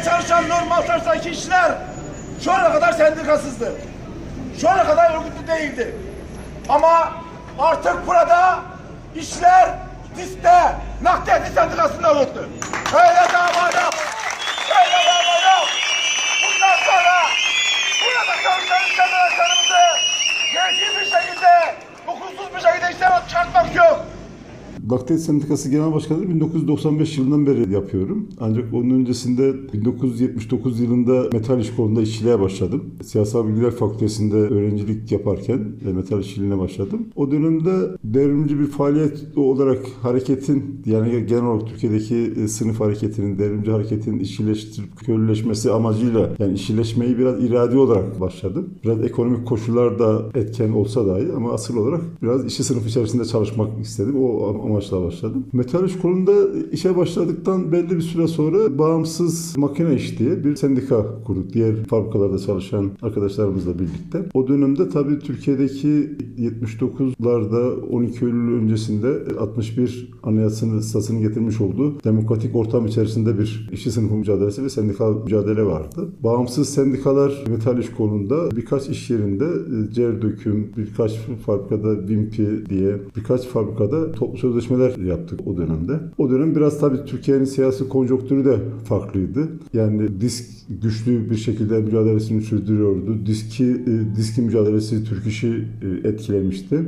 fabrikada çalışan normal çalışan işçiler şu ana kadar sendikasızdı. Şu ana kadar örgütlü değildi. Ama artık burada işçiler diskte nakliyatçı sendikasında oldu. Öyle dava yok. Öyle dava yok. Bundan sonra burada çalışan işçi arkadaşlarımızı gerekli bir şekilde hukuksuz bir şekilde işten çıkartmak yok. Nakliyat Sendikası Genel Başkanı 1995 yılından beri yapıyorum. Ancak onun öncesinde 1979 yılında metal iş kolunda işçiliğe başladım. Siyasal Bilgiler Fakültesi'nde öğrencilik yaparken metal işçiliğine başladım. O dönemde devrimci bir faaliyet olarak hareketin yani genel olarak Türkiye'deki e, sınıf hareketinin, devrimci hareketin işçileştirip köylüleşmesi amacıyla yani işçileşmeyi biraz iradi olarak başladım. Biraz ekonomik koşullar da etken olsa dahi ama asıl olarak biraz işçi sınıfı içerisinde çalışmak istedim. O amaçla başladım. Metal iş kolunda işe başladıktan belli bir süre sonra bağımsız makine iş diye bir sendika kurduk. Diğer fabrikalarda çalışan arkadaşlarımızla birlikte. O dönemde tabii Türkiye'deki 79'larda 12 Eylül öncesinde 61 anayasanın stasını getirmiş olduğu demokratik ortam içerisinde bir işçi sınıfı mücadelesi ve sendikal mücadele vardı. Bağımsız sendikalar metal iş kolunda birkaç iş yerinde e, cer döküm, birkaç fabrikada VIMPI diye birkaç fabrikada toplu sözleşmeler yaptık o dönemde. O dönem biraz tabii Türkiye'nin siyasi konjonktürü de farklıydı. Yani disk güçlü bir şekilde mücadelesini sürdürüyordu. Diski, e, diskin mücadelesi Türk işi e, etkilemişti.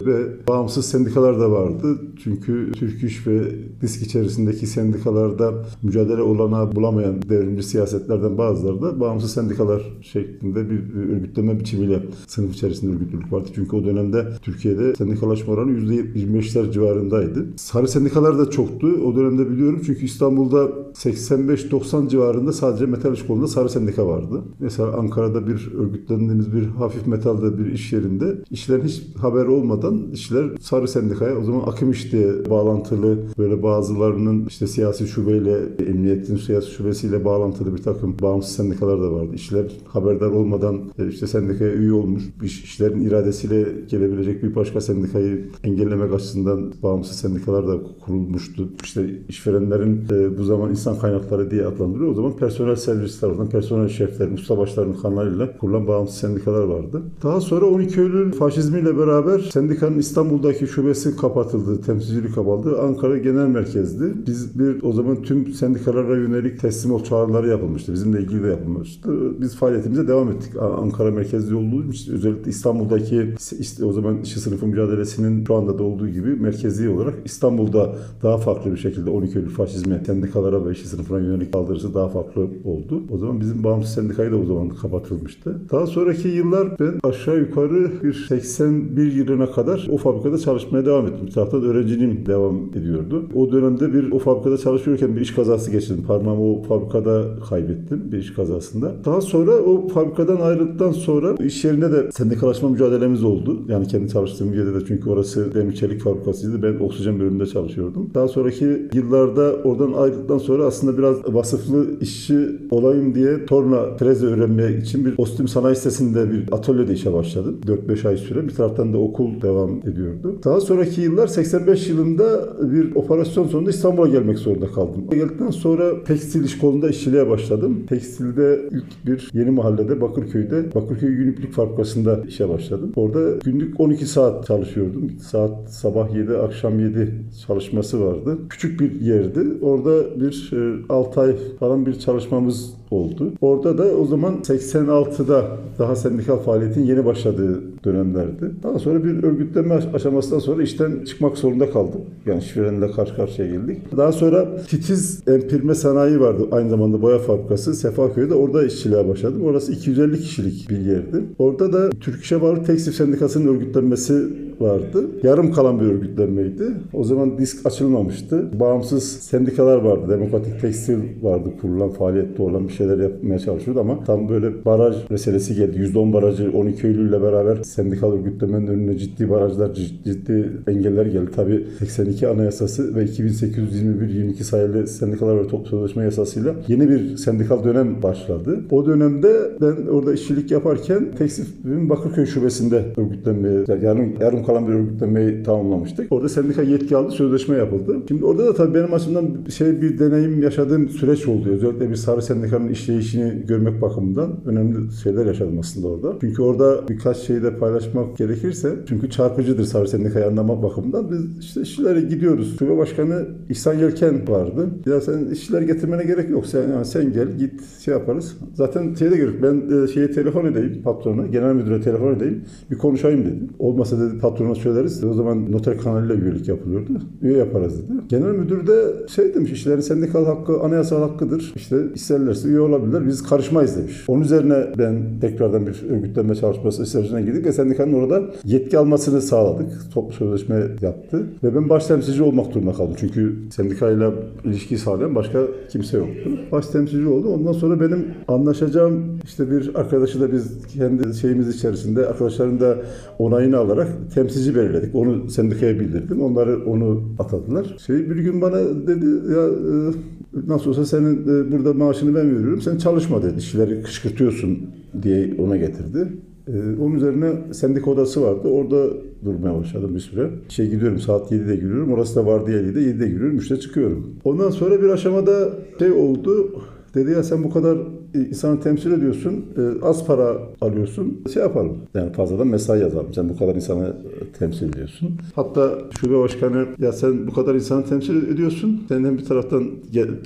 Ve bağımsız sendikalar da vardı. Çünkü Türk iş ve disk içerisindeki sendikalarda mücadele olanağı bulamayan devrimci siyasetlerden bazıları da bağımsız sendikalar şeklinde bir örgütleme biçimiyle sınıf içerisinde örgütlülük vardı. Çünkü o dönemde Türkiye'de sendikalaşma oranı %25'ler civarındaydı. Sarı sendikalar da çoktu. O dönemde biliyorum çünkü İstanbul'da 85-90 civarında sadece metal iş kolunda sarı sendika vardı. Mesela Ankara'da bir örgütlendiğimiz bir hafif metalde bir iş yerinde işlerin hiç haber olmadan işler sarı sendikaya o zaman akım iş diye bağlantılı böyle bazılarının işte siyasi şubeyle emniyetin siyasi şubesiyle bağlantılı bir takım bağımsız sendikalar da vardı. İşler haberdar olmadan e, işte sendikaya üye olmuş iş, işlerin iradesiyle gelebilecek bir başka sendikayı engellemek açısından bağımsız sendikalar da kurulmuştu. İşte işverenlerin e, bu zaman insan kaynakları diye adlandırıyor. O zaman personel servis tarafından personel şeflerin, ustabaşlarının kanalıyla kurulan bağımsız sendikalar vardı. Daha sonra 12 Eylül faşizmiyle beraber sendikanın İstanbul'daki şubesi kapatıldı, temsilcilik kapatıldı. Ankara genel merkezdi. Biz bir o zaman tüm sendikalara yönelik teslim ol çağrıları yapılmıştı. Bizimle ilgili de yapılmıştı. Biz faaliyetimize devam ettik. Ankara merkezli olduğu için özellikle İstanbul'daki işte o zaman işçi sınıfı mücadelesinin şu anda da olduğu gibi merkezi olarak İstanbul'da daha farklı bir şekilde 12 Eylül faşizme sendikalara ve işçi sınıfına yönelik saldırısı daha farklı oldu. O zaman bizim bağımsız sendikayı da o zaman kapatılmıştı. Daha sonraki yıllar ben aşağı yukarı bir 81 yılına kadar o fabrikada çalışmaya devam ettim. Bir taraftan öğrenciliğim devam ediyordu. O dönemde bir o fabrikada çalışıyorken bir iş kazası geçirdim. Parmağımı o fabrikada kaybettim bir iş kazasında. Daha sonra o fabrikadan ayrıldıktan sonra iş yerinde de sendikalaşma mücadelemiz oldu. Yani kendi çalıştığım yerde de çünkü orası demir çelik fabrikasıydı. Ben oksijen bölümünde çalışıyordum. Daha sonraki yıllarda oradan ayrıldıktan sonra aslında biraz vasıflı işçi olayım diye torna freze öğrenmek için bir Ostim Sanayi Sitesi'nde bir atölyede işe başladım. 4-5 ay süre. Bir taraftan da okul devam ediyordu. Daha sonraki yıllar 85 yılında bir operasyon sonunda İstanbul'a gelmek zorunda kaldım. Geldikten sonra tekstil iş kolunda işçiliğe başladım. Tekstilde ilk bir yeni mahallede Bakırköy'de Bakırköy Günlük Fabrikası'nda işe başladım. Orada günlük 12 saat çalışıyordum. Saat sabah 7, akşam 7 çalışması vardı. Küçük bir yerdi. Orada bir 6 ay falan bir çalışmamız oldu. Orada da o zaman 86'da daha sendikal faaliyetin yeni başladığı dönemlerdi. Daha sonra bir örgütlenme aşamasından sonra işten çıkmak zorunda kaldım. Yani işverenle karşı karşıya geldik. Daha sonra titiz empirme sanayi vardı. Aynı zamanda boya fabrikası Sefaköy'de orada işçiliğe başladım. Orası 250 kişilik bir yerdi. Orada da Türk İş'e bağlı Tekstil Sendikası'nın örgütlenmesi vardı. Yarım kalan bir örgütlenmeydi. O zaman disk açılmamıştı. Bağımsız sendikalar vardı. Demokratik Tekstil vardı kurulan, faaliyette olan bir şey şeyler yapmaya çalışıyordu ama tam böyle baraj meselesi geldi. %10 barajı 12 Eylül beraber sendikal örgütlemenin önüne ciddi barajlar, ciddi engeller geldi. Tabii 82 Anayasası ve 2821-22 sayılı Sendikalar ve Toplu Sözleşme Yasası'yla yeni bir sendikal dönem başladı. O dönemde ben orada işçilik yaparken Tekstil'in Bakırköy şubesinde örgütlenmeye, yani yarım kalan bir örgütlenmeyi tamamlamıştık. Orada sendika yetki aldı, sözleşme yapıldı. Şimdi orada da tabii benim açımdan şey bir deneyim yaşadığım süreç oldu. Özellikle bir sarı sendikanın işleyişini görmek bakımından önemli şeyler yaşadım aslında orada. Çünkü orada birkaç şeyi de paylaşmak gerekirse çünkü çarpıcıdır sarı sendikayı anlamak bakımından. Biz işte işçilere gidiyoruz. Şube başkanı İhsan Yelken vardı. Ya sen işçileri getirmene gerek yok. Sen yani sen gel git şey yaparız. Zaten şeyde gerek ben e, şeye telefon edeyim patrona, genel müdüre telefon edeyim. Bir konuşayım dedi. Olmasa dedi patrona söyleriz. O zaman noter kanalıyla üyelik yapılıyordu. Üye yaparız dedi. Genel müdür de şey demiş işçilerin sendikal hakkı anayasal hakkıdır. İşte isterlerse üye olabilirler. Biz karışmayız demiş. Onun üzerine ben tekrardan bir örgütlenme çalışması sürecine girdik sendikanın orada yetki almasını sağladık. Toplu sözleşme yaptı. Ve ben baş temsilci olmak durumunda kaldım. Çünkü sendikayla ilişki sağlayan başka kimse yoktu. Baş temsilci oldu. Ondan sonra benim anlaşacağım işte bir arkadaşı da biz kendi şeyimiz içerisinde arkadaşların da onayını alarak temsilci belirledik. Onu sendikaya bildirdim. Onları onu atadılar. Şey bir gün bana dedi ya e, nasıl olsa senin e, burada maaşını ben veriyorum. Sen çalışma dedi. İşçileri kışkırtıyorsun diye ona getirdi. Ee, onun üzerine sendika odası vardı. Orada durmaya başladım bir süre. Şey gidiyorum saat 7'de giriyorum. Orası da vardiyalıydı. 7'de giriyorum. 3'te çıkıyorum. Ondan sonra bir aşamada şey oldu. Dedi ya sen bu kadar insanı temsil ediyorsun, e, az para alıyorsun, şey yapalım. Yani fazladan mesai yazalım. Sen bu kadar insanı e, temsil ediyorsun. Hatta şube başkanı ya sen bu kadar insanı temsil ediyorsun. Sen hem bir taraftan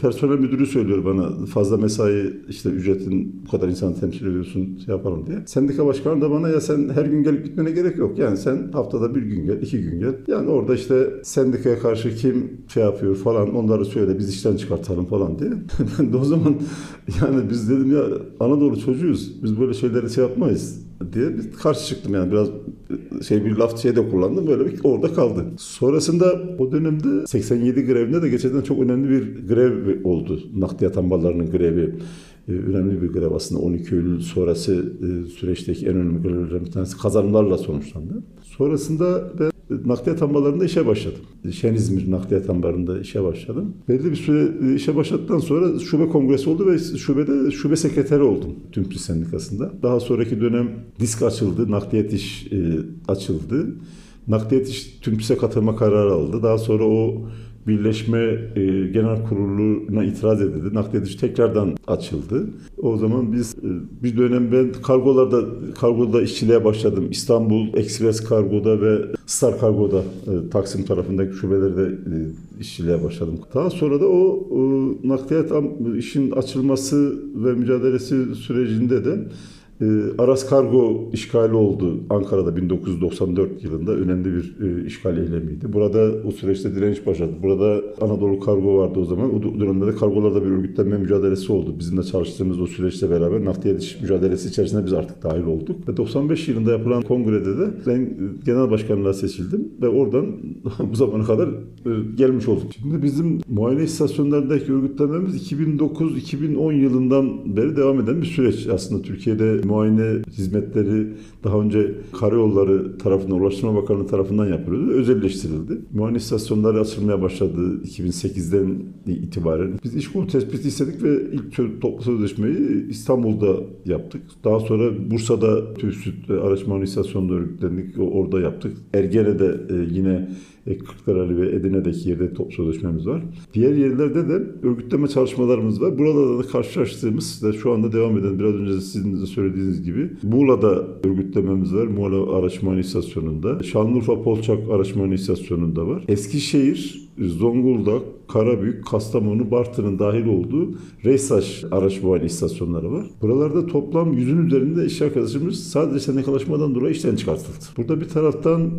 personel müdürü söylüyor bana fazla mesai işte ücretin bu kadar insanı temsil ediyorsun şey yapalım diye. Sendika başkanı da bana ya sen her gün gelip gitmene gerek yok. Yani sen haftada bir gün gel, iki gün gel. Yani orada işte sendikaya karşı kim şey yapıyor falan onları söyle biz işten çıkartalım falan diye. ben de o zaman yani biz dedim ya Anadolu çocuğuyuz. Biz böyle şeyleri şey yapmayız diye bir karşı çıktım yani biraz şey bir laf şey de kullandım böyle bir orada kaldı. Sonrasında o dönemde 87 grevinde de gerçekten çok önemli bir grev oldu. Nakliyat ambarlarının grevi önemli bir grev aslında 12 Eylül sonrası süreçteki en önemli grevlerden bir tanesi kazanımlarla sonuçlandı. Sonrasında ben nakliyat ambarlarında işe başladım. Şen İzmir nakliyat ambarında işe başladım. Belli bir süre işe başladıktan sonra şube kongresi oldu ve şubede şube sekreteri oldum TÜMPİ Sendikası'nda. Daha sonraki dönem disk açıldı, nakliyat iş e, açıldı. Nakliyat iş TÜMPİS'e katılma kararı aldı. Daha sonra o Birleşme e, Genel Kurulu'na itiraz edildi. Nakliyat tekrardan açıldı. O zaman biz e, bir dönem ben kargolarda kargoda işçiliğe başladım. İstanbul Express Kargo'da ve Star Kargo'da e, Taksim tarafındaki şubelerde e, işçiliğe başladım. Daha sonra da o e, nakliyat işin açılması ve mücadelesi sürecinde de e, Aras Kargo işgali oldu Ankara'da 1994 yılında önemli bir e, işgal eylemiydi. Burada o süreçte direniş başladı. Burada Anadolu Kargo vardı o zaman. O dönemde de kargolarda bir örgütlenme mücadelesi oldu. Bizimle çalıştığımız o süreçte beraber naftaya yetiş mücadelesi içerisinde biz artık dahil olduk. Ve 95 yılında yapılan kongrede de ben genel başkanlığa seçildim ve oradan bu zamana kadar e, gelmiş olduk. Şimdi bizim muayene istasyonlarındaki örgütlenmemiz 2009-2010 yılından beri devam eden bir süreç. Aslında Türkiye'de muayene hizmetleri daha önce karayolları tarafından, Ulaştırma Bakanlığı tarafından yapılıyordu. Özelleştirildi. Muayene istasyonları açılmaya başladı 2008'den itibaren. Biz iş konu tespiti istedik ve ilk toplu sözleşmeyi İstanbul'da yaptık. Daha sonra Bursa'da TÜSÜT araç muayene istasyonunda örgütlendik. Orada yaptık. Ergene'de e, yine Kırklareli ve Edirne'deki yerde top sözleşmemiz var. Diğer yerlerde de örgütleme çalışmalarımız var. Burada da karşılaştığımız ve şu anda devam eden biraz önce sizin de söylediğiniz gibi Muğla'da örgütlememiz var. Muğla Araç Muayene İstasyonu'nda. Şanlıurfa Polçak Araç Muayene İstasyonu'nda var. Eskişehir, Zonguldak, Karabük, Kastamonu, Bartın'ın dahil olduğu Reysaş araç muayene istasyonları var. Buralarda toplam yüzün üzerinde iş arkadaşımız sadece sendikalaşmadan dolayı işten çıkartıldı. Burada bir taraftan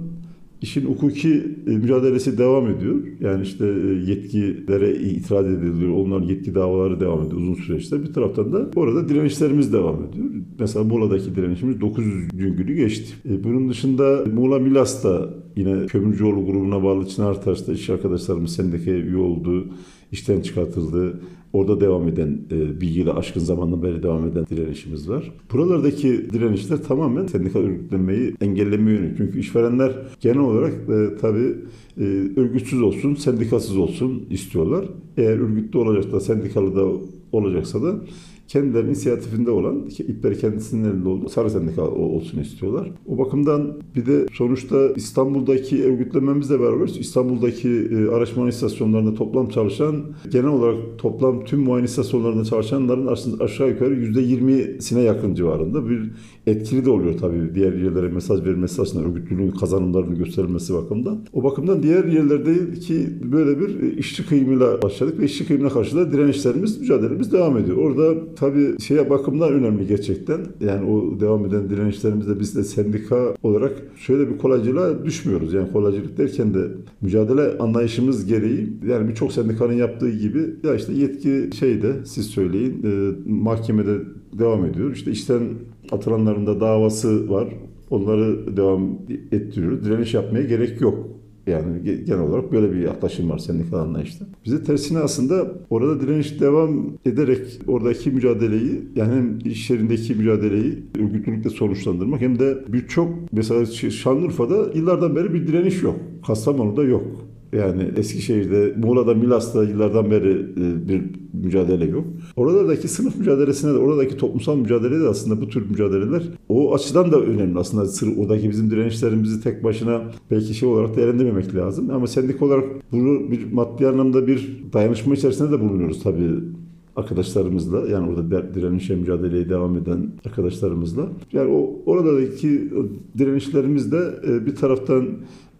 İşin hukuki e, mücadelesi devam ediyor. Yani işte e, yetkilere itiraz ediliyor. Onların yetki davaları devam ediyor uzun süreçte. Bir taraftan da orada direnişlerimiz devam ediyor. Mesela Muğla'daki direnişimiz 900 gün günü geçti. E, bunun dışında Muğla Milas'ta Yine Kömürcüoğlu grubuna bağlı Çınar Taş'ta iş arkadaşlarımız sendikaya üye oldu, işten çıkartıldı. Orada devam eden, e, bilgiyle aşkın zamandan beri devam eden direnişimiz var. Buralardaki direnişler tamamen sendikal örgütlenmeyi engellemeye yönelik. Çünkü işverenler genel olarak e, tabii e, örgütsüz olsun, sendikasız olsun istiyorlar. Eğer örgütlü olacak da sendikalı da olacaksa da kendilerinin inisiyatifinde olan, ipleri kendisinin elinde olduğu sarı sendika olsun istiyorlar. O bakımdan bir de sonuçta İstanbul'daki örgütlememizle beraber İstanbul'daki e, araç muayene istasyonlarında toplam çalışan, genel olarak toplam tüm muayene istasyonlarında çalışanların aşağı yukarı %20'sine yakın civarında bir etkili de oluyor tabii diğer yerlere mesaj verilmesi açısından örgütlülüğün kazanımlarının gösterilmesi bakımından. O bakımdan diğer yerlerdeki böyle bir e, işçi kıyımıyla başladık ve işçi kıyımına karşı da direnişlerimiz, mücadelemiz devam ediyor. Orada tabii şeye bakımdan önemli gerçekten. Yani o devam eden direnişlerimizde biz de sendika olarak şöyle bir kolaycılığa düşmüyoruz. Yani kolaycılık derken de mücadele anlayışımız gereği yani birçok sendikanın yaptığı gibi ya işte yetki şeyde siz söyleyin e, mahkemede devam ediyor. İşte işten atılanların da davası var. Onları devam ettiriyoruz. Direniş yapmaya gerek yok. Yani genel olarak böyle bir yaklaşım var sendikal anlayışta. Bize tersine aslında orada direniş devam ederek oradaki mücadeleyi yani hem iş yerindeki mücadeleyi örgütlülükle sonuçlandırmak hem de birçok mesela Şanlıurfa'da yıllardan beri bir direniş yok. Kastamonu'da yok. Yani Eskişehir'de, Muğla'da, Milas'ta yıllardan beri e, bir mücadele yok. Oralardaki sınıf mücadelesine de, oradaki toplumsal mücadelede de aslında bu tür mücadeleler o açıdan da önemli. Aslında sır, oradaki bizim direnişlerimizi tek başına belki şey olarak değerlendirmemek lazım. Ama sendik olarak bunu bir maddi anlamda bir dayanışma içerisinde de bulunuyoruz tabii arkadaşlarımızla yani orada direnişe mücadeleye devam eden arkadaşlarımızla. Yani o oradaki direnişlerimiz de e, bir taraftan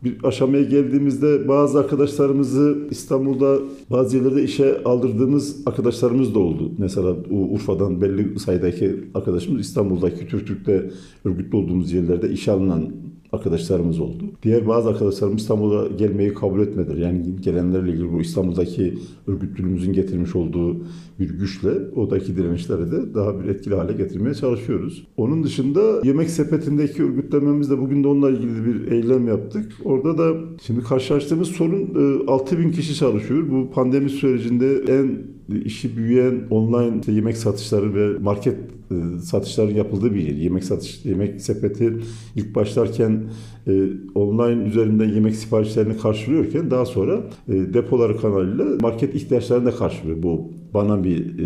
bir aşamaya geldiğimizde bazı arkadaşlarımızı İstanbul'da bazı yerlerde işe aldırdığımız arkadaşlarımız da oldu. Mesela Urfa'dan belli sayıdaki arkadaşımız İstanbul'daki Türk Türk'te örgütlü olduğumuz yerlerde işe alınan arkadaşlarımız oldu. Diğer bazı arkadaşlarım İstanbul'a gelmeyi kabul etmediler. Yani gelenlerle ilgili bu İstanbul'daki örgütlülüğümüzün getirmiş olduğu bir güçle oradaki direnişleri de daha bir etkili hale getirmeye çalışıyoruz. Onun dışında yemek sepetindeki örgütlememizde bugün de onunla ilgili bir eylem yaptık. Orada da şimdi karşılaştığımız sorun 6 e, kişi çalışıyor. Bu pandemi sürecinde en işi büyüyen online işte yemek satışları ve market e, satışların yapıldığı bir yer. Yemek satış, yemek sepeti ilk başlarken e, online üzerinden yemek siparişlerini karşılıyorken daha sonra e, depoları kanalıyla market ihtiyaçlarını da karşılıyor bu bana bir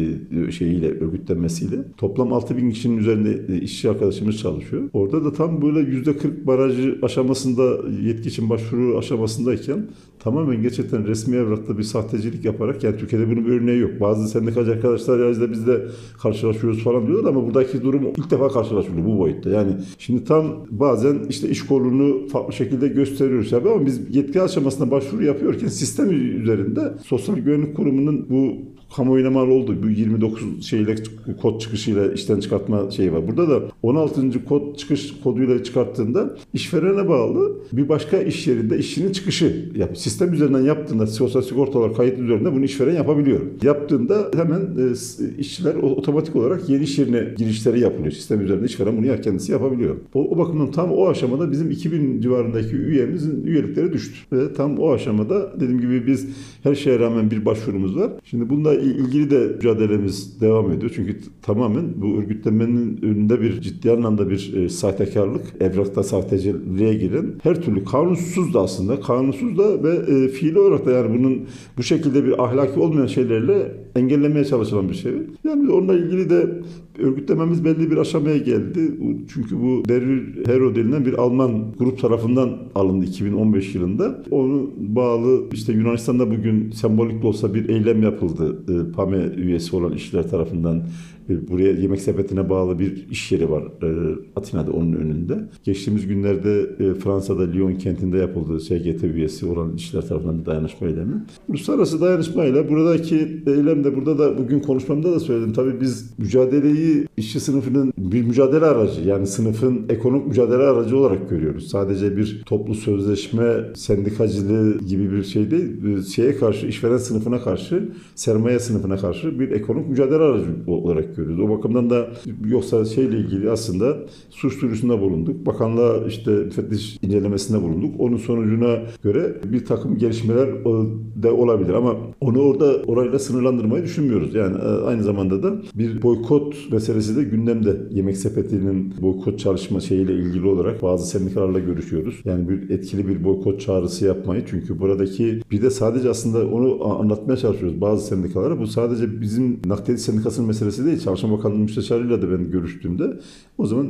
e, şeyiyle örgütlenmesiyle. Toplam 6 bin kişinin üzerinde e, işçi arkadaşımız çalışıyor. Orada da tam böyle %40 barajı aşamasında yetki için başvuru aşamasındayken tamamen gerçekten resmi evrakta bir sahtecilik yaparak yani Türkiye'de bunun bir örneği yok. Bazı sendikacı arkadaşlar ya işte biz de karşılaşıyoruz falan diyorlar ama buradaki durum ilk defa karşılaşılıyor bu boyutta. Yani şimdi tam bazen işte iş kolunu farklı şekilde gösteriyoruz tabii ama biz yetki aşamasında başvuru yapıyorken sistem üzerinde Sosyal Güvenlik Kurumu'nun bu kamuoyuna mal oldu. Bu 29 şeyle kod çıkışıyla işten çıkartma şeyi var. Burada da 16. kod çıkış koduyla çıkarttığında işverene bağlı bir başka iş yerinde işçinin çıkışı yap. Sistem üzerinden yaptığında sosyal sigortalar kayıt üzerinde bunu işveren yapabiliyor. Yaptığında hemen e, işçiler otomatik olarak yeni iş yerine girişleri yapılıyor. Sistem üzerinde işveren bunu kendisi yapabiliyor. O, o bakımdan tam o aşamada bizim 2000 civarındaki üyemizin üyelikleri düştü. Ve tam o aşamada dediğim gibi biz her şeye rağmen bir başvurumuz var. Şimdi bunda ilgili de mücadelemiz devam ediyor. Çünkü tamamen bu örgütlenmenin önünde bir ciddi anlamda bir e, sahtekarlık, evrakta sahteciliğe giren her türlü kanunsuz da aslında kanunsuz da ve e, fiili olarak da yani bunun bu şekilde bir ahlaki olmayan şeylerle engellemeye çalışılan bir şey. Yani onunla ilgili de örgütlememiz belli bir aşamaya geldi. Çünkü bu Beril Hero denilen bir Alman grup tarafından alındı 2015 yılında. Onu bağlı işte Yunanistan'da bugün sembolik de olsa bir eylem yapıldı. E, PAME üyesi olan işçiler tarafından Buraya yemek sepetine bağlı bir iş yeri var e, Atina'da onun önünde. Geçtiğimiz günlerde e, Fransa'da Lyon kentinde yapıldığı SGT üyesi olan işçiler tarafından bir dayanışma eylemi. Uluslararası dayanışmayla buradaki eylem burada da bugün konuşmamda da söyledim. Tabii biz mücadeleyi işçi sınıfının bir mücadele aracı yani sınıfın ekonomik mücadele aracı olarak görüyoruz. Sadece bir toplu sözleşme sendikacılığı gibi bir şey değil. Şeye karşı işveren sınıfına karşı sermaye sınıfına karşı bir ekonomik mücadele aracı olarak görüyoruz. O bakımdan da yoksa şeyle ilgili aslında suç duyurusunda bulunduk. Bakanlığa işte müfettiş incelemesinde bulunduk. Onun sonucuna göre bir takım gelişmeler e, de olabilir ama onu orada orayla sınırlandırmayı düşünmüyoruz. Yani e, aynı zamanda da bir boykot meselesi de gündemde. Yemek sepetinin boykot çalışma şeyiyle ilgili olarak bazı sendikalarla görüşüyoruz. Yani bir etkili bir boykot çağrısı yapmayı çünkü buradaki bir de sadece aslında onu anlatmaya çalışıyoruz bazı sendikalara. Bu sadece bizim nakliyat sendikasının meselesi değil. Çalışma Bakanlığı müsteşarıyla da ben görüştüğümde o zaman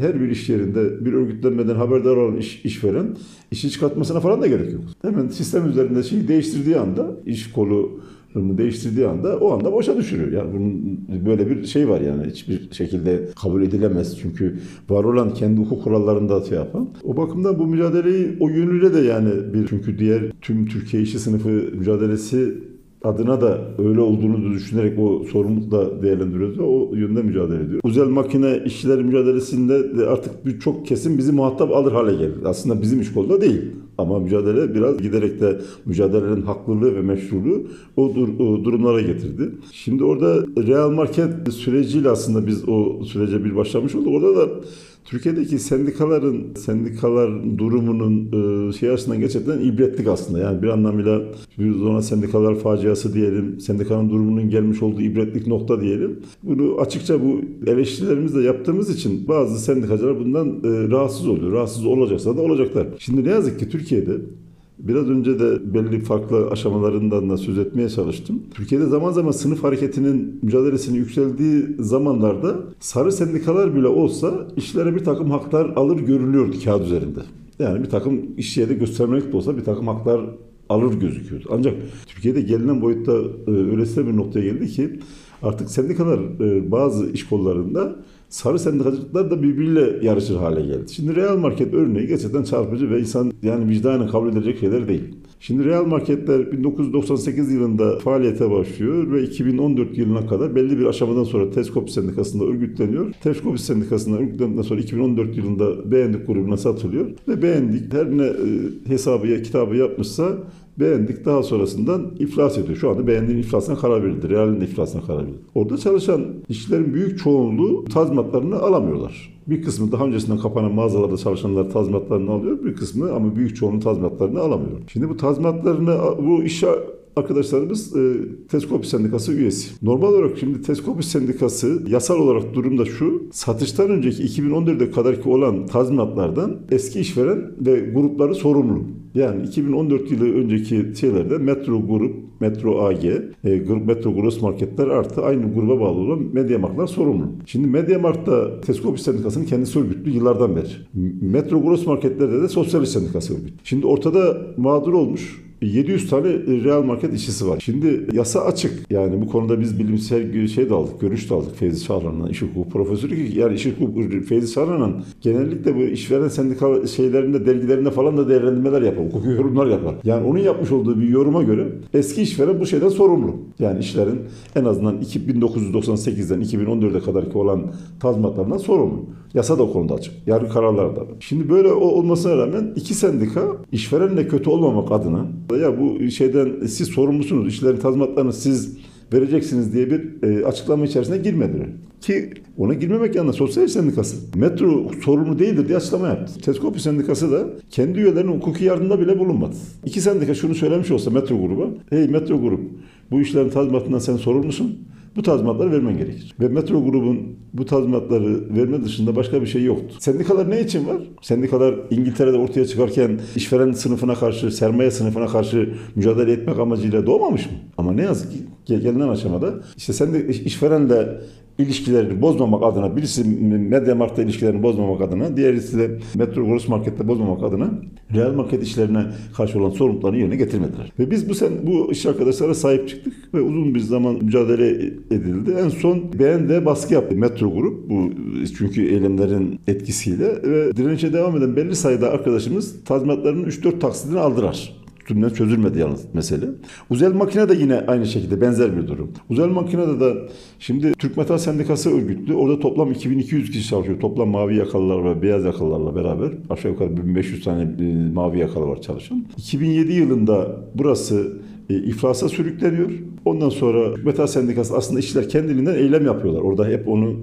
her bir iş yerinde bir örgütlenmeden haberdar olan iş, işveren işi çıkartmasına falan da gerek yok. Hemen sistem üzerinde şeyi değiştirdiği anda iş kolu değiştirdiği anda o anda boşa düşürüyor. Yani bunun böyle bir şey var yani hiçbir şekilde kabul edilemez. Çünkü var olan kendi hukuk kurallarında şey yapan. O bakımdan bu mücadeleyi o yönüyle de yani bir çünkü diğer tüm Türkiye işçi sınıfı mücadelesi adına da öyle olduğunu düşünerek o sorumlulukla değerlendiriyoruz ve o yönde mücadele ediyoruz. Özel makine işçileri mücadelesinde de artık birçok kesim bizi muhatap alır hale geldi. Aslında bizim iş kolda değil. Ama mücadele biraz giderek de mücadelelerin haklılığı ve meşruluğu o, dur, o durumlara getirdi. Şimdi orada real market süreciyle aslında biz o sürece bir başlamış olduk. Orada da Türkiye'deki sendikaların, sendikalar durumunun e, şey açısından gerçekten ibretlik aslında. Yani bir anlamıyla bir ona sendikalar faciası diyelim, sendikanın durumunun gelmiş olduğu ibretlik nokta diyelim. Bunu açıkça bu eleştirilerimizle yaptığımız için bazı sendikacılar bundan e, rahatsız oluyor. Rahatsız olacaksa da olacaklar. Şimdi ne yazık ki Türkiye'de Biraz önce de belli farklı aşamalarından da söz etmeye çalıştım. Türkiye'de zaman zaman sınıf hareketinin mücadelesinin yükseldiği zamanlarda sarı sendikalar bile olsa işlere bir takım haklar alır görülüyordu kağıt üzerinde. Yani bir takım iş yeri göstermelik de olsa bir takım haklar alır gözüküyordu. Ancak Türkiye'de gelinen boyutta e, öylesine bir noktaya geldi ki artık sendikalar e, bazı iş kollarında sarı sendikacılıklar da birbiriyle yarışır hale geldi. Şimdi real market örneği gerçekten çarpıcı ve insan yani vicdanı kabul edecek şeyler değil. Şimdi real marketler 1998 yılında faaliyete başlıyor ve 2014 yılına kadar belli bir aşamadan sonra Teskop Sendikası'nda örgütleniyor. Teskop Sendikası'nda örgütlendikten sonra 2014 yılında Beğendik grubuna satılıyor ve Beğendik her ne e, hesabı ya kitabı yapmışsa beğendik daha sonrasından iflas ediyor. Şu anda beğendiğin iflasına karar verildi. Realin iflasına karar verildi. Orada çalışan işçilerin büyük çoğunluğu tazminatlarını alamıyorlar. Bir kısmı daha öncesinden kapanan mağazalarda çalışanlar tazminatlarını alıyor. Bir kısmı ama büyük çoğunluğu tazminatlarını alamıyor. Şimdi bu tazminatlarını bu işe arkadaşlarımız e, Teskopi Sendikası üyesi. Normal olarak şimdi Teskopi Sendikası yasal olarak durumda şu. Satıştan önceki 2014'e kadarki olan tazminatlardan eski işveren ve grupları sorumlu. Yani 2014 yılı önceki şeylerde Metro Grup, Metro AG, e, Metro Gross Marketler artı aynı gruba bağlı olan Mediamarktlar sorumlu. Şimdi Mediamarkt'ta Teskopi Sendikası'nın kendisi örgütlü yıllardan beri. Metro Gross Marketlerde de Sosyalist Sendikası örgütlü. Şimdi ortada mağdur olmuş 700 tane real market işçisi var. Şimdi yasa açık. Yani bu konuda biz bilimsel şey de aldık, görüş de aldık Feyzi Çağlayan'dan, iş hukuku profesörü ki yani iş hukuku Feyzi Çağlayan'ın genellikle bu işveren sendikal şeylerinde, dergilerinde falan da değerlendirmeler yapar, hukuki yorumlar yapar. Yani onun yapmış olduğu bir yoruma göre eski işveren bu şeyden sorumlu. Yani işlerin en azından 1998'den 2014'e kadarki olan tazminatlarından sorumlu. Yasa da o konuda açık. Yargı kararları da. Şimdi böyle olmasına rağmen iki sendika işverenle kötü olmamak adına ya bu şeyden siz sorumlusunuz, işlerin tazminatlarını siz vereceksiniz diye bir e, açıklama içerisine girmediler. Ki ona girmemek yanında sosyal sendikası metro sorumlu değildir diye açıklama yaptı. Teskopi sendikası da kendi üyelerinin hukuki yardımda bile bulunmadı. İki sendika şunu söylemiş olsa metro gruba, hey metro grup bu işlerin tazminatından sen sorumlusun bu tazminatları vermen gerekir. Ve metro grubun bu tazminatları verme dışında başka bir şey yoktu. Sendikalar ne için var? Sendikalar İngiltere'de ortaya çıkarken işveren sınıfına karşı, sermaye sınıfına karşı mücadele etmek amacıyla doğmamış mı? Ama ne yazık ki gelinen aşamada işte sen de işverenle ilişkilerini bozmamak adına, birisi Media Markt'ta ilişkilerini bozmamak adına, diğerisi de Metro Gross Market'te bozmamak adına real market işlerine karşı olan sorumluluklarını yerine getirmediler. Ve biz bu sen bu iş arkadaşlara sahip çıktık ve uzun bir zaman mücadele edildi. En son beğende baskı yaptı Metro Grup bu çünkü eylemlerin etkisiyle ve direnişe devam eden belli sayıda arkadaşımız tazminatlarının 3-4 taksidini aldılar üstünden çözülmedi yalnız mesele. Uzel makine de yine aynı şekilde benzer bir durum. Uzel makinede de şimdi Türk Metal Sendikası örgütlü. Orada toplam 2200 kişi çalışıyor. Toplam mavi yakalılar ve beyaz yakalılarla beraber aşağı yukarı 1500 tane mavi yakalı var çalışan. 2007 yılında burası e, iflasa sürükleniyor Ondan sonra Metal Sendikası aslında işçiler kendiliğinden eylem yapıyorlar. Orada hep onu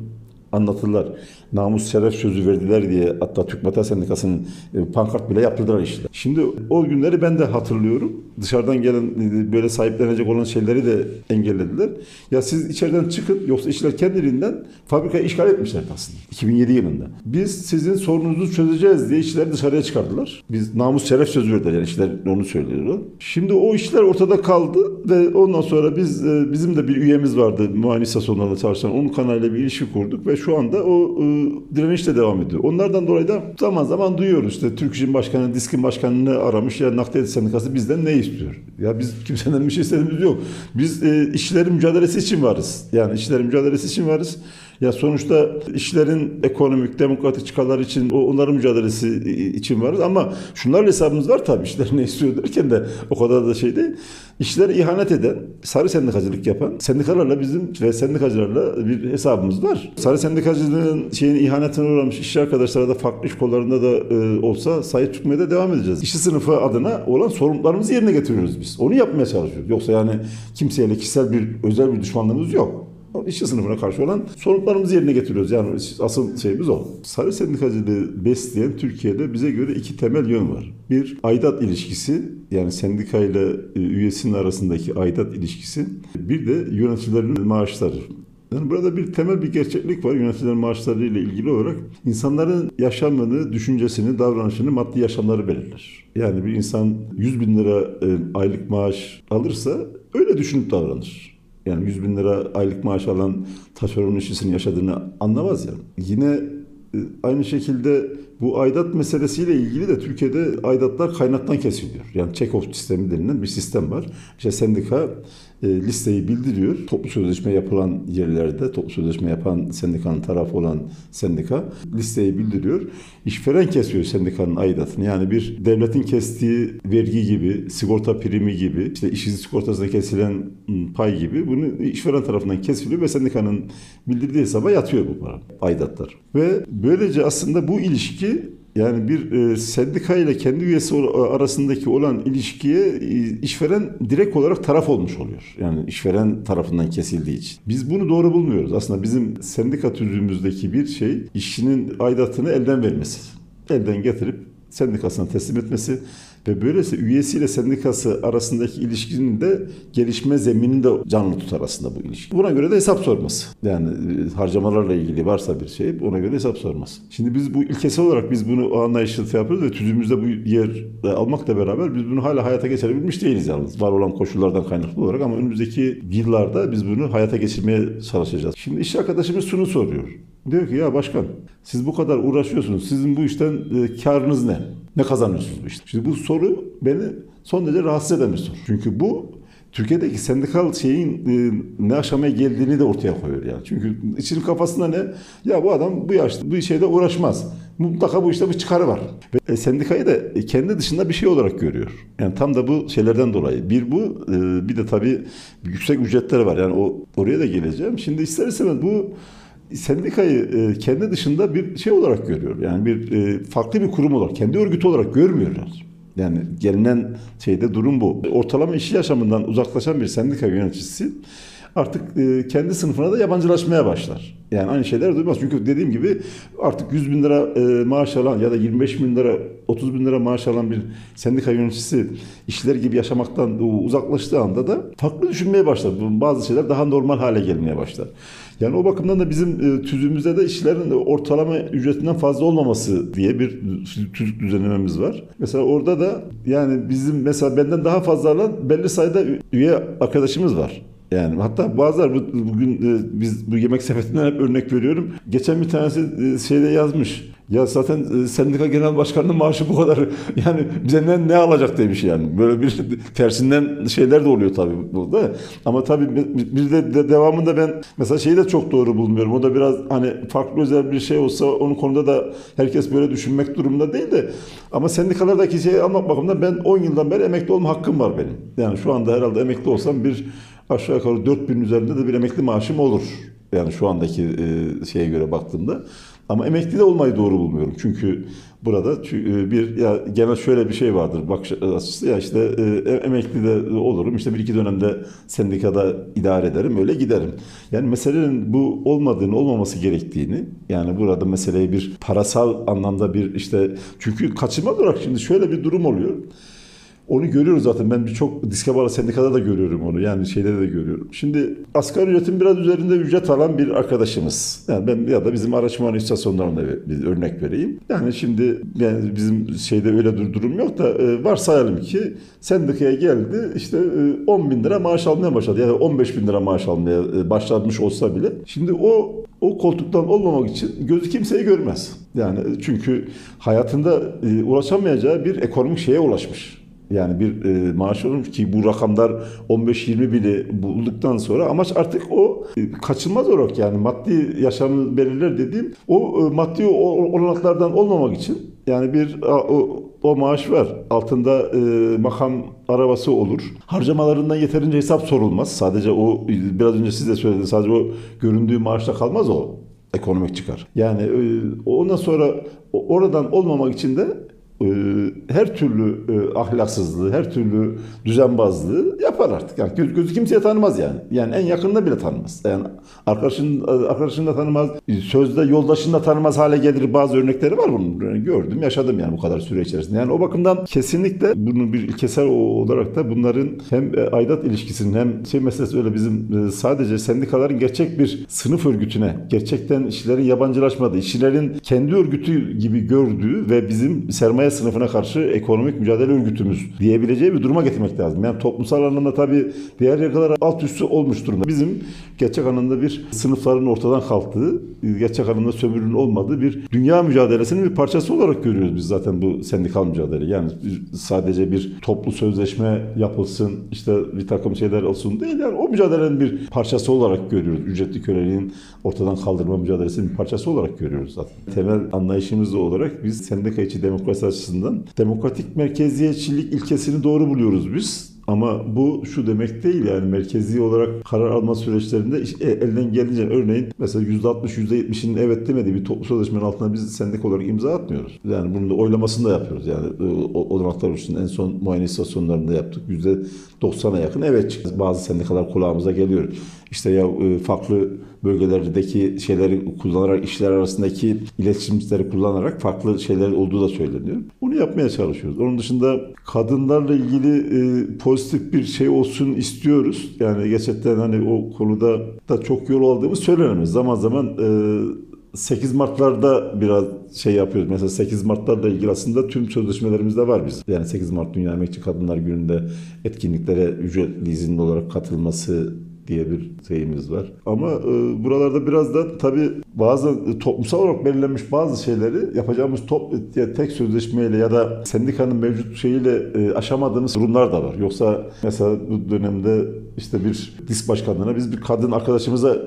anlatırlar. Namus şeref sözü verdiler diye hatta Türk Metal Sendikası'nın e, pankart bile yaptırdılar işte. Şimdi o günleri ben de hatırlıyorum. Dışarıdan gelen e, böyle sahiplenecek olan şeyleri de engellediler. Ya siz içeriden çıkın yoksa işçiler kendiliğinden fabrikayı işgal etmişler aslında. 2007 yılında. Biz sizin sorununuzu çözeceğiz diye işçileri dışarıya çıkardılar. Biz namus şeref sözü verdiler yani işçiler onu söylüyorlar. Şimdi o işler ortada kaldı ve ondan sonra biz e, bizim de bir üyemiz vardı muayene istasyonlarında çalışan onun kanalıyla bir ilişki kurduk ve şu anda o e, direniş de devam ediyor. Onlardan dolayı da zaman zaman duyuyoruz işte Türk İş'in başkanı, Disk'in başkanını aramış ya Nakliyat Sendikası bizden ne istiyor? Ya biz kimseden bir şey istediğimiz yok. Biz e, işçilerin mücadelesi için varız. Yani işçilerin mücadelesi için varız. Ya sonuçta işlerin ekonomik, demokratik çıkarları için onların mücadelesi için varız ama şunlarla hesabımız var tabii işler ne istiyor derken de o kadar da şey değil. İşlere ihanet eden, sarı sendikacılık yapan sendikalarla bizim ve sendikacılarla bir hesabımız var. Sarı sendikacılığın şeyin ihanetine uğramış işçi arkadaşlara da farklı iş kollarında da e, olsa sahip çıkmaya da devam edeceğiz. İşçi sınıfı adına olan sorumluluklarımızı yerine getiriyoruz biz. Onu yapmaya çalışıyoruz. Yoksa yani kimseyle kişisel bir özel bir düşmanlığımız yok. İşçi sınıfına karşı olan sorumluluklarımızı yerine getiriyoruz. Yani asıl şeyimiz o. Sarı sendikacılığı besleyen Türkiye'de bize göre iki temel yön var. Bir aidat ilişkisi yani sendikayla e, üyesinin arasındaki aidat ilişkisi. Bir de yöneticilerin maaşları. Yani burada bir temel bir gerçeklik var yöneticilerin maaşları ile ilgili olarak. insanların yaşamını, düşüncesini, davranışını maddi yaşamları belirler. Yani bir insan 100 bin lira e, aylık maaş alırsa öyle düşünüp davranır. Yani 100 bin lira aylık maaş alan taşeron işçisinin yaşadığını anlamaz yani. Yine e, aynı şekilde bu aidat meselesiyle ilgili de Türkiye'de aidatlar kaynaktan kesiliyor. Yani check-off sistemi denilen bir sistem var. İşte sendika listeyi bildiriyor. Toplu sözleşme yapılan yerlerde, toplu sözleşme yapan sendikanın tarafı olan sendika listeyi bildiriyor. İşveren kesiyor sendikanın aidatını. Yani bir devletin kestiği vergi gibi, sigorta primi gibi, işte işsizlik sigortasına kesilen pay gibi bunu işveren tarafından kesiliyor ve sendikanın bildirdiği hesaba yatıyor bu para, aidatlar. Ve böylece aslında bu ilişki yani bir e, sendika ile kendi üyesi arasındaki olan ilişkiye e, işveren direkt olarak taraf olmuş oluyor. Yani işveren tarafından kesildiği için. Biz bunu doğru bulmuyoruz. Aslında bizim sendika tüzüğümüzdeki bir şey işçinin aidatını elden vermesi. Elden getirip sendikasına teslim etmesi ve böylesi üyesiyle sendikası arasındaki ilişkinin de gelişme zeminini de canlı tutar aslında bu ilişki. Buna göre de hesap sorması. Yani e, harcamalarla ilgili varsa bir şey ona göre hesap sorması. Şimdi biz bu ilkesel olarak biz bunu anlayışlı şey yapıyoruz ve tüzüğümüzde bu yer almakla beraber biz bunu hala hayata geçirebilmiş değiliz yalnız. Var olan koşullardan kaynaklı olarak ama önümüzdeki yıllarda biz bunu hayata geçirmeye çalışacağız. Şimdi iş arkadaşımız şunu soruyor. Diyor ki ya başkan siz bu kadar uğraşıyorsunuz. Sizin bu işten e, karınız ne? Ne kazanıyorsunuz bu işte? Şimdi bu soru beni son derece rahatsız eden bir soru. Çünkü bu Türkiye'deki sendikal şeyin e, ne aşamaya geldiğini de ortaya koyuyor yani. Çünkü içinin kafasında ne? Ya bu adam bu yaşta bu şeyde uğraşmaz. Mutlaka bu işte bir çıkarı var. Ve e, sendikayı da kendi dışında bir şey olarak görüyor. Yani tam da bu şeylerden dolayı. Bir bu, e, bir de tabii yüksek ücretleri var. Yani o oraya da geleceğim. Şimdi ister istemez bu sendikayı e, kendi dışında bir şey olarak görüyor. Yani bir e, farklı bir kurum olarak, kendi örgütü olarak görmüyorlar. Yani gelinen şeyde durum bu. Ortalama işi yaşamından uzaklaşan bir sendika yöneticisi artık e, kendi sınıfına da yabancılaşmaya başlar. Yani aynı şeyler duymaz. Çünkü dediğim gibi artık 100 bin lira maaş alan ya da 25 bin lira, 30 bin lira maaş alan bir sendika yöneticisi işler gibi yaşamaktan uzaklaştığı anda da farklı düşünmeye başlar. Bazı şeyler daha normal hale gelmeye başlar. Yani o bakımdan da bizim e, tüzüğümüzde de işlerin ortalama ücretinden fazla olmaması diye bir tüzük düzenlememiz var. Mesela orada da yani bizim mesela benden daha fazla alan belli sayıda üye arkadaşımız var. Yani hatta bazılar bugün e, biz bu yemek sepetinden hep örnek veriyorum. Geçen bir tanesi e, şeyde yazmış. Ya zaten e, sendika genel başkanının maaşı bu kadar. Yani bize ne, ne alacak demiş yani. Böyle bir tersinden şeyler de oluyor tabii burada. Ama tabii bir de, de devamında ben mesela şeyi de çok doğru bulmuyorum. O da biraz hani farklı özel bir şey olsa onun konuda da herkes böyle düşünmek durumunda değil de ama sendikalardaki şeyi almak bakımından ben 10 yıldan beri emekli olma hakkım var benim. Yani şu anda herhalde emekli olsam bir aşağı yukarı 4000 üzerinde de bir emekli maaşım olur. Yani şu andaki e, şeye göre baktığımda. Ama emekli de olmayı doğru bulmuyorum. Çünkü burada e, bir ya genel şöyle bir şey vardır bakış açısı ya işte e, emekli de olurum işte bir iki dönemde sendikada idare ederim öyle giderim. Yani meselenin bu olmadığını olmaması gerektiğini yani burada meseleyi bir parasal anlamda bir işte çünkü kaçınmaz olarak şimdi şöyle bir durum oluyor. Onu görüyoruz zaten. Ben birçok diske bağlı sendikada da görüyorum onu. Yani şeyde de görüyorum. Şimdi asgari ücretin biraz üzerinde ücret alan bir arkadaşımız. Yani ben ya da bizim araç muayene istasyonlarında bir örnek vereyim. Yani şimdi yani bizim şeyde öyle bir durum yok da e, varsayalım ki sendikaya geldi işte e, 10 bin lira maaş almaya başladı. Yani 15 bin lira maaş almaya e, başlamış olsa bile. Şimdi o o koltuktan olmamak için gözü kimseyi görmez. Yani çünkü hayatında e, ulaşamayacağı bir ekonomik şeye ulaşmış. Yani bir e, maaş olur ki bu rakamlar 15-20 bini bulduktan sonra amaç artık o e, kaçınmaz olarak yani maddi yaşamı belirler dediğim o e, maddi olanaklardan olmamak için yani bir a, o, o maaş var. Altında e, makam arabası olur. Harcamalarından yeterince hesap sorulmaz. Sadece o biraz önce siz de söylediniz. Sadece o göründüğü maaşta kalmaz o ekonomik çıkar. Yani e, ondan sonra oradan olmamak için de her türlü e, ahlaksızlığı, her türlü düzenbazlığı yapar artık. Yani göz, gözü kimseye tanımaz yani. Yani en yakında bile tanımaz. Yani arkadaşın arkadaşını da tanımaz, sözde yoldaşını da tanımaz hale gelir. Bazı örnekleri var bunun. Yani gördüm, yaşadım yani bu kadar süre içerisinde. Yani o bakımdan kesinlikle bunun bir ilkesel olarak da bunların hem e, aidat ilişkisinin hem şey meselesi öyle bizim e, sadece sendikaların gerçek bir sınıf örgütüne, gerçekten işçilerin yabancılaşmadığı, işçilerin kendi örgütü gibi gördüğü ve bizim sermaye sınıfına karşı ekonomik mücadele örgütümüz diyebileceği bir duruma getirmek lazım. Yani toplumsal anlamda tabii diğer yakalar alt üstü olmuş durumda. Bizim gerçek anlamda bir sınıfların ortadan kalktığı, gerçek anlamda sömürünün olmadığı bir dünya mücadelesinin bir parçası olarak görüyoruz biz zaten bu sendikal mücadele. Yani sadece bir toplu sözleşme yapılsın, işte bir takım şeyler olsun değil. Yani o mücadelenin bir parçası olarak görüyoruz. Ücretli köleliğin ortadan kaldırma mücadelesinin bir parçası olarak görüyoruz zaten. Temel anlayışımız olarak biz sendika içi demokrasi açısından demokratik merkeziyetçilik ilkesini doğru buluyoruz biz. Ama bu şu demek değil yani merkezi olarak karar alma süreçlerinde e, elden gelince örneğin mesela %60 %70'inin evet demediği bir toplu sözleşmenin altına biz sendik olarak imza atmıyoruz. Yani bunun da oylamasını da yapıyoruz. Yani e, olanaklar olsun en son muayene istasyonlarında yaptık. %90'a yakın evet çıktı. Bazı sendikalar kulağımıza geliyor. İşte ya e, farklı bölgelerdeki şeyleri kullanarak işler arasındaki iletişimcileri kullanarak farklı şeyler olduğu da söyleniyor. Bunu yapmaya çalışıyoruz. Onun dışında kadınlarla ilgili e, pozitif bir şey olsun istiyoruz. Yani gerçekten hani o konuda da çok yol aldığımız söylenemez. Zaman zaman e, 8 Mart'larda biraz şey yapıyoruz. Mesela 8 Mart'larla ilgili aslında tüm sözleşmelerimizde var biz. Yani 8 Mart Dünya Emekçi Kadınlar Günü'nde etkinliklere ücretli izinli olarak katılması diye bir şeyimiz var. Ama e, buralarda biraz da tabii bazı e, toplumsal olarak belirlenmiş bazı şeyleri yapacağımız top, ya tek sözleşmeyle ya da sendikanın mevcut şeyiyle e, aşamadığımız durumlar da var. Yoksa mesela bu dönemde işte bir disk başkanlığına biz bir kadın arkadaşımıza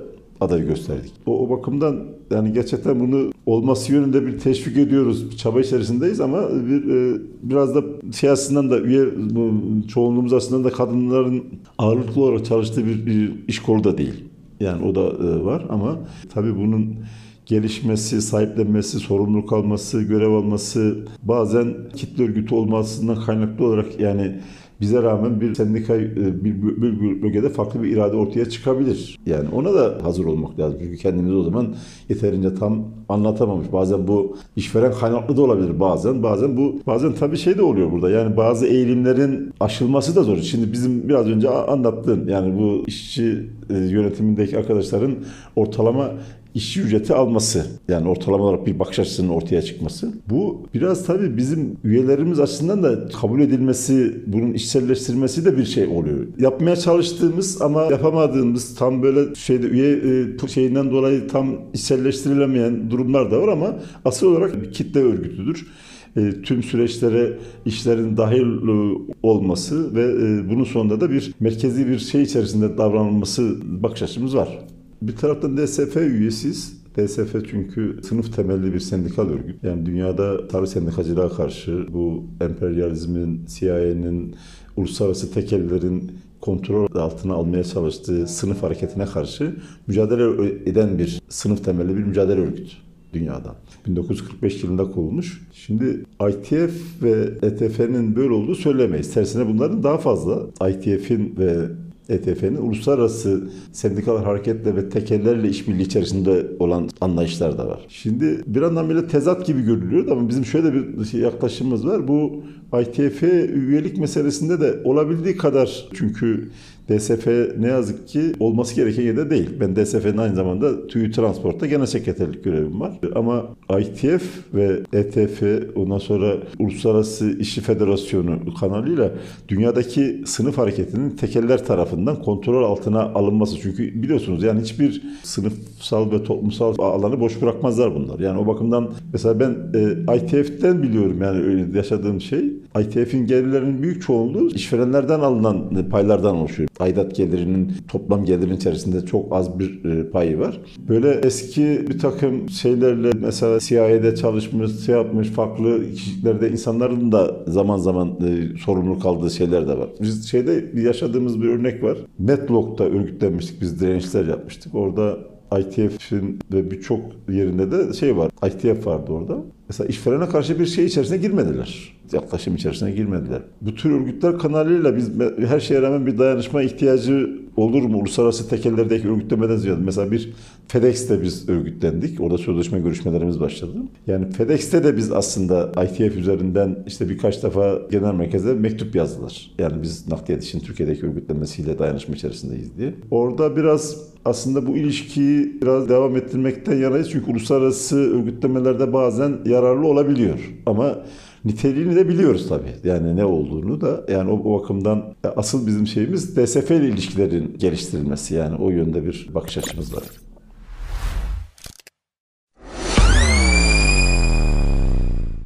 adayı gösterdik. O, o bakımdan yani gerçekten bunu olması yönünde bir teşvik ediyoruz. Bir çaba içerisindeyiz ama bir e, biraz da şey açısından da üye bu, çoğunluğumuz açısından da kadınların ağırlıklı olarak çalıştığı bir, bir iş kolu da değil. Yani o da e, var ama tabii bunun gelişmesi, sahiplenmesi, sorumluluk alması, görev alması bazen kitle örgütü olmasından kaynaklı olarak yani bize rağmen bir sendika e, bir, bir, bölgede farklı bir irade ortaya çıkabilir. Yani ona da hazır olmak lazım. Çünkü kendimizi o zaman yeterince tam anlatamamış. Bazen bu işveren kaynaklı da olabilir bazen. Bazen bu bazen tabii şey de oluyor burada. Yani bazı eğilimlerin aşılması da zor. Şimdi bizim biraz önce anlattığım yani bu işçi e, yönetimindeki arkadaşların ortalama işçi ücreti alması yani ortalama olarak bir bakış açısının ortaya çıkması. Bu biraz tabii bizim üyelerimiz açısından da kabul edilmesi, bunun işselleştirilmesi de bir şey oluyor. Yapmaya çalıştığımız ama yapamadığımız tam böyle şeyde üye e, şeyinden dolayı tam işselleştirilemeyen durumlar da var ama asıl olarak bir kitle örgütüdür. E, tüm süreçlere işlerin dahil e, olması ve bunun sonunda da bir merkezi bir şey içerisinde davranılması bakış açımız var. Bir taraftan DSF üyesiyiz. DSF çünkü sınıf temelli bir sendikal örgüt. Yani dünyada tabi sendikacılığa karşı bu emperyalizmin, CIA'nin, uluslararası tekellerin kontrol altına almaya çalıştığı sınıf hareketine karşı mücadele eden bir sınıf temelli bir mücadele örgütü. dünyadan. 1945 yılında kurulmuş. Şimdi ITF ve ETF'nin böyle olduğu söylemeyiz. Tersine bunların daha fazla ITF'in ve ETF'nin uluslararası sendikal hareketle ve tekellerle işbirliği içerisinde olan anlayışlar da var. Şimdi bir anlamda böyle tezat gibi görülüyor ama bizim şöyle bir şey, yaklaşımımız var. Bu ITF üyelik meselesinde de olabildiği kadar çünkü DSF ne yazık ki olması gereken yerde değil. Ben DSF'nin aynı zamanda TÜİ Transport'ta genel sekreterlik görevim var. Ama ITF ve ETF ondan sonra Uluslararası İşçi Federasyonu kanalıyla dünyadaki sınıf hareketinin tekeller tarafından kontrol altına alınması. Çünkü biliyorsunuz yani hiçbir sınıfsal ve toplumsal alanı boş bırakmazlar bunlar. Yani o bakımdan mesela ben e, ITF'den biliyorum yani öyle yaşadığım şey. ITF'in gelirlerinin büyük çoğunluğu işverenlerden alınan paylardan oluşuyor aidat gelirinin toplam gelirin içerisinde çok az bir e, payı var. Böyle eski bir takım şeylerle mesela CIA'de çalışmış, şey yapmış, farklı kişiliklerde insanların da zaman zaman e, sorumlu kaldığı şeyler de var. Biz şeyde yaşadığımız bir örnek var. Medlock'ta örgütlenmiştik, biz dirençler yapmıştık. Orada ITF'in ve birçok yerinde de şey var. ITF vardı orada. Mesela işverene karşı bir şey içerisine girmediler. Yaklaşım içerisine girmediler. Bu tür örgütler kanalıyla biz her şeye rağmen bir dayanışma ihtiyacı olur mu? Uluslararası tekellerdeki örgütlemeden ziyade. Mesela bir FedEx'te biz örgütlendik. Orada sözleşme görüşmelerimiz başladı. Yani FedEx'te de biz aslında ITF üzerinden işte birkaç defa genel merkeze mektup yazdılar. Yani biz nakliyat için Türkiye'deki örgütlenmesiyle dayanışma içerisindeyiz diye. Orada biraz aslında bu ilişkiyi biraz devam ettirmekten yanayız. Çünkü uluslararası örgütlemelerde bazen yararlı olabiliyor. Ama niteliğini de biliyoruz tabii. Yani ne olduğunu da yani o, o bakımdan asıl bizim şeyimiz DSF ile ilişkilerin geliştirilmesi yani o yönde bir bakış açımız var.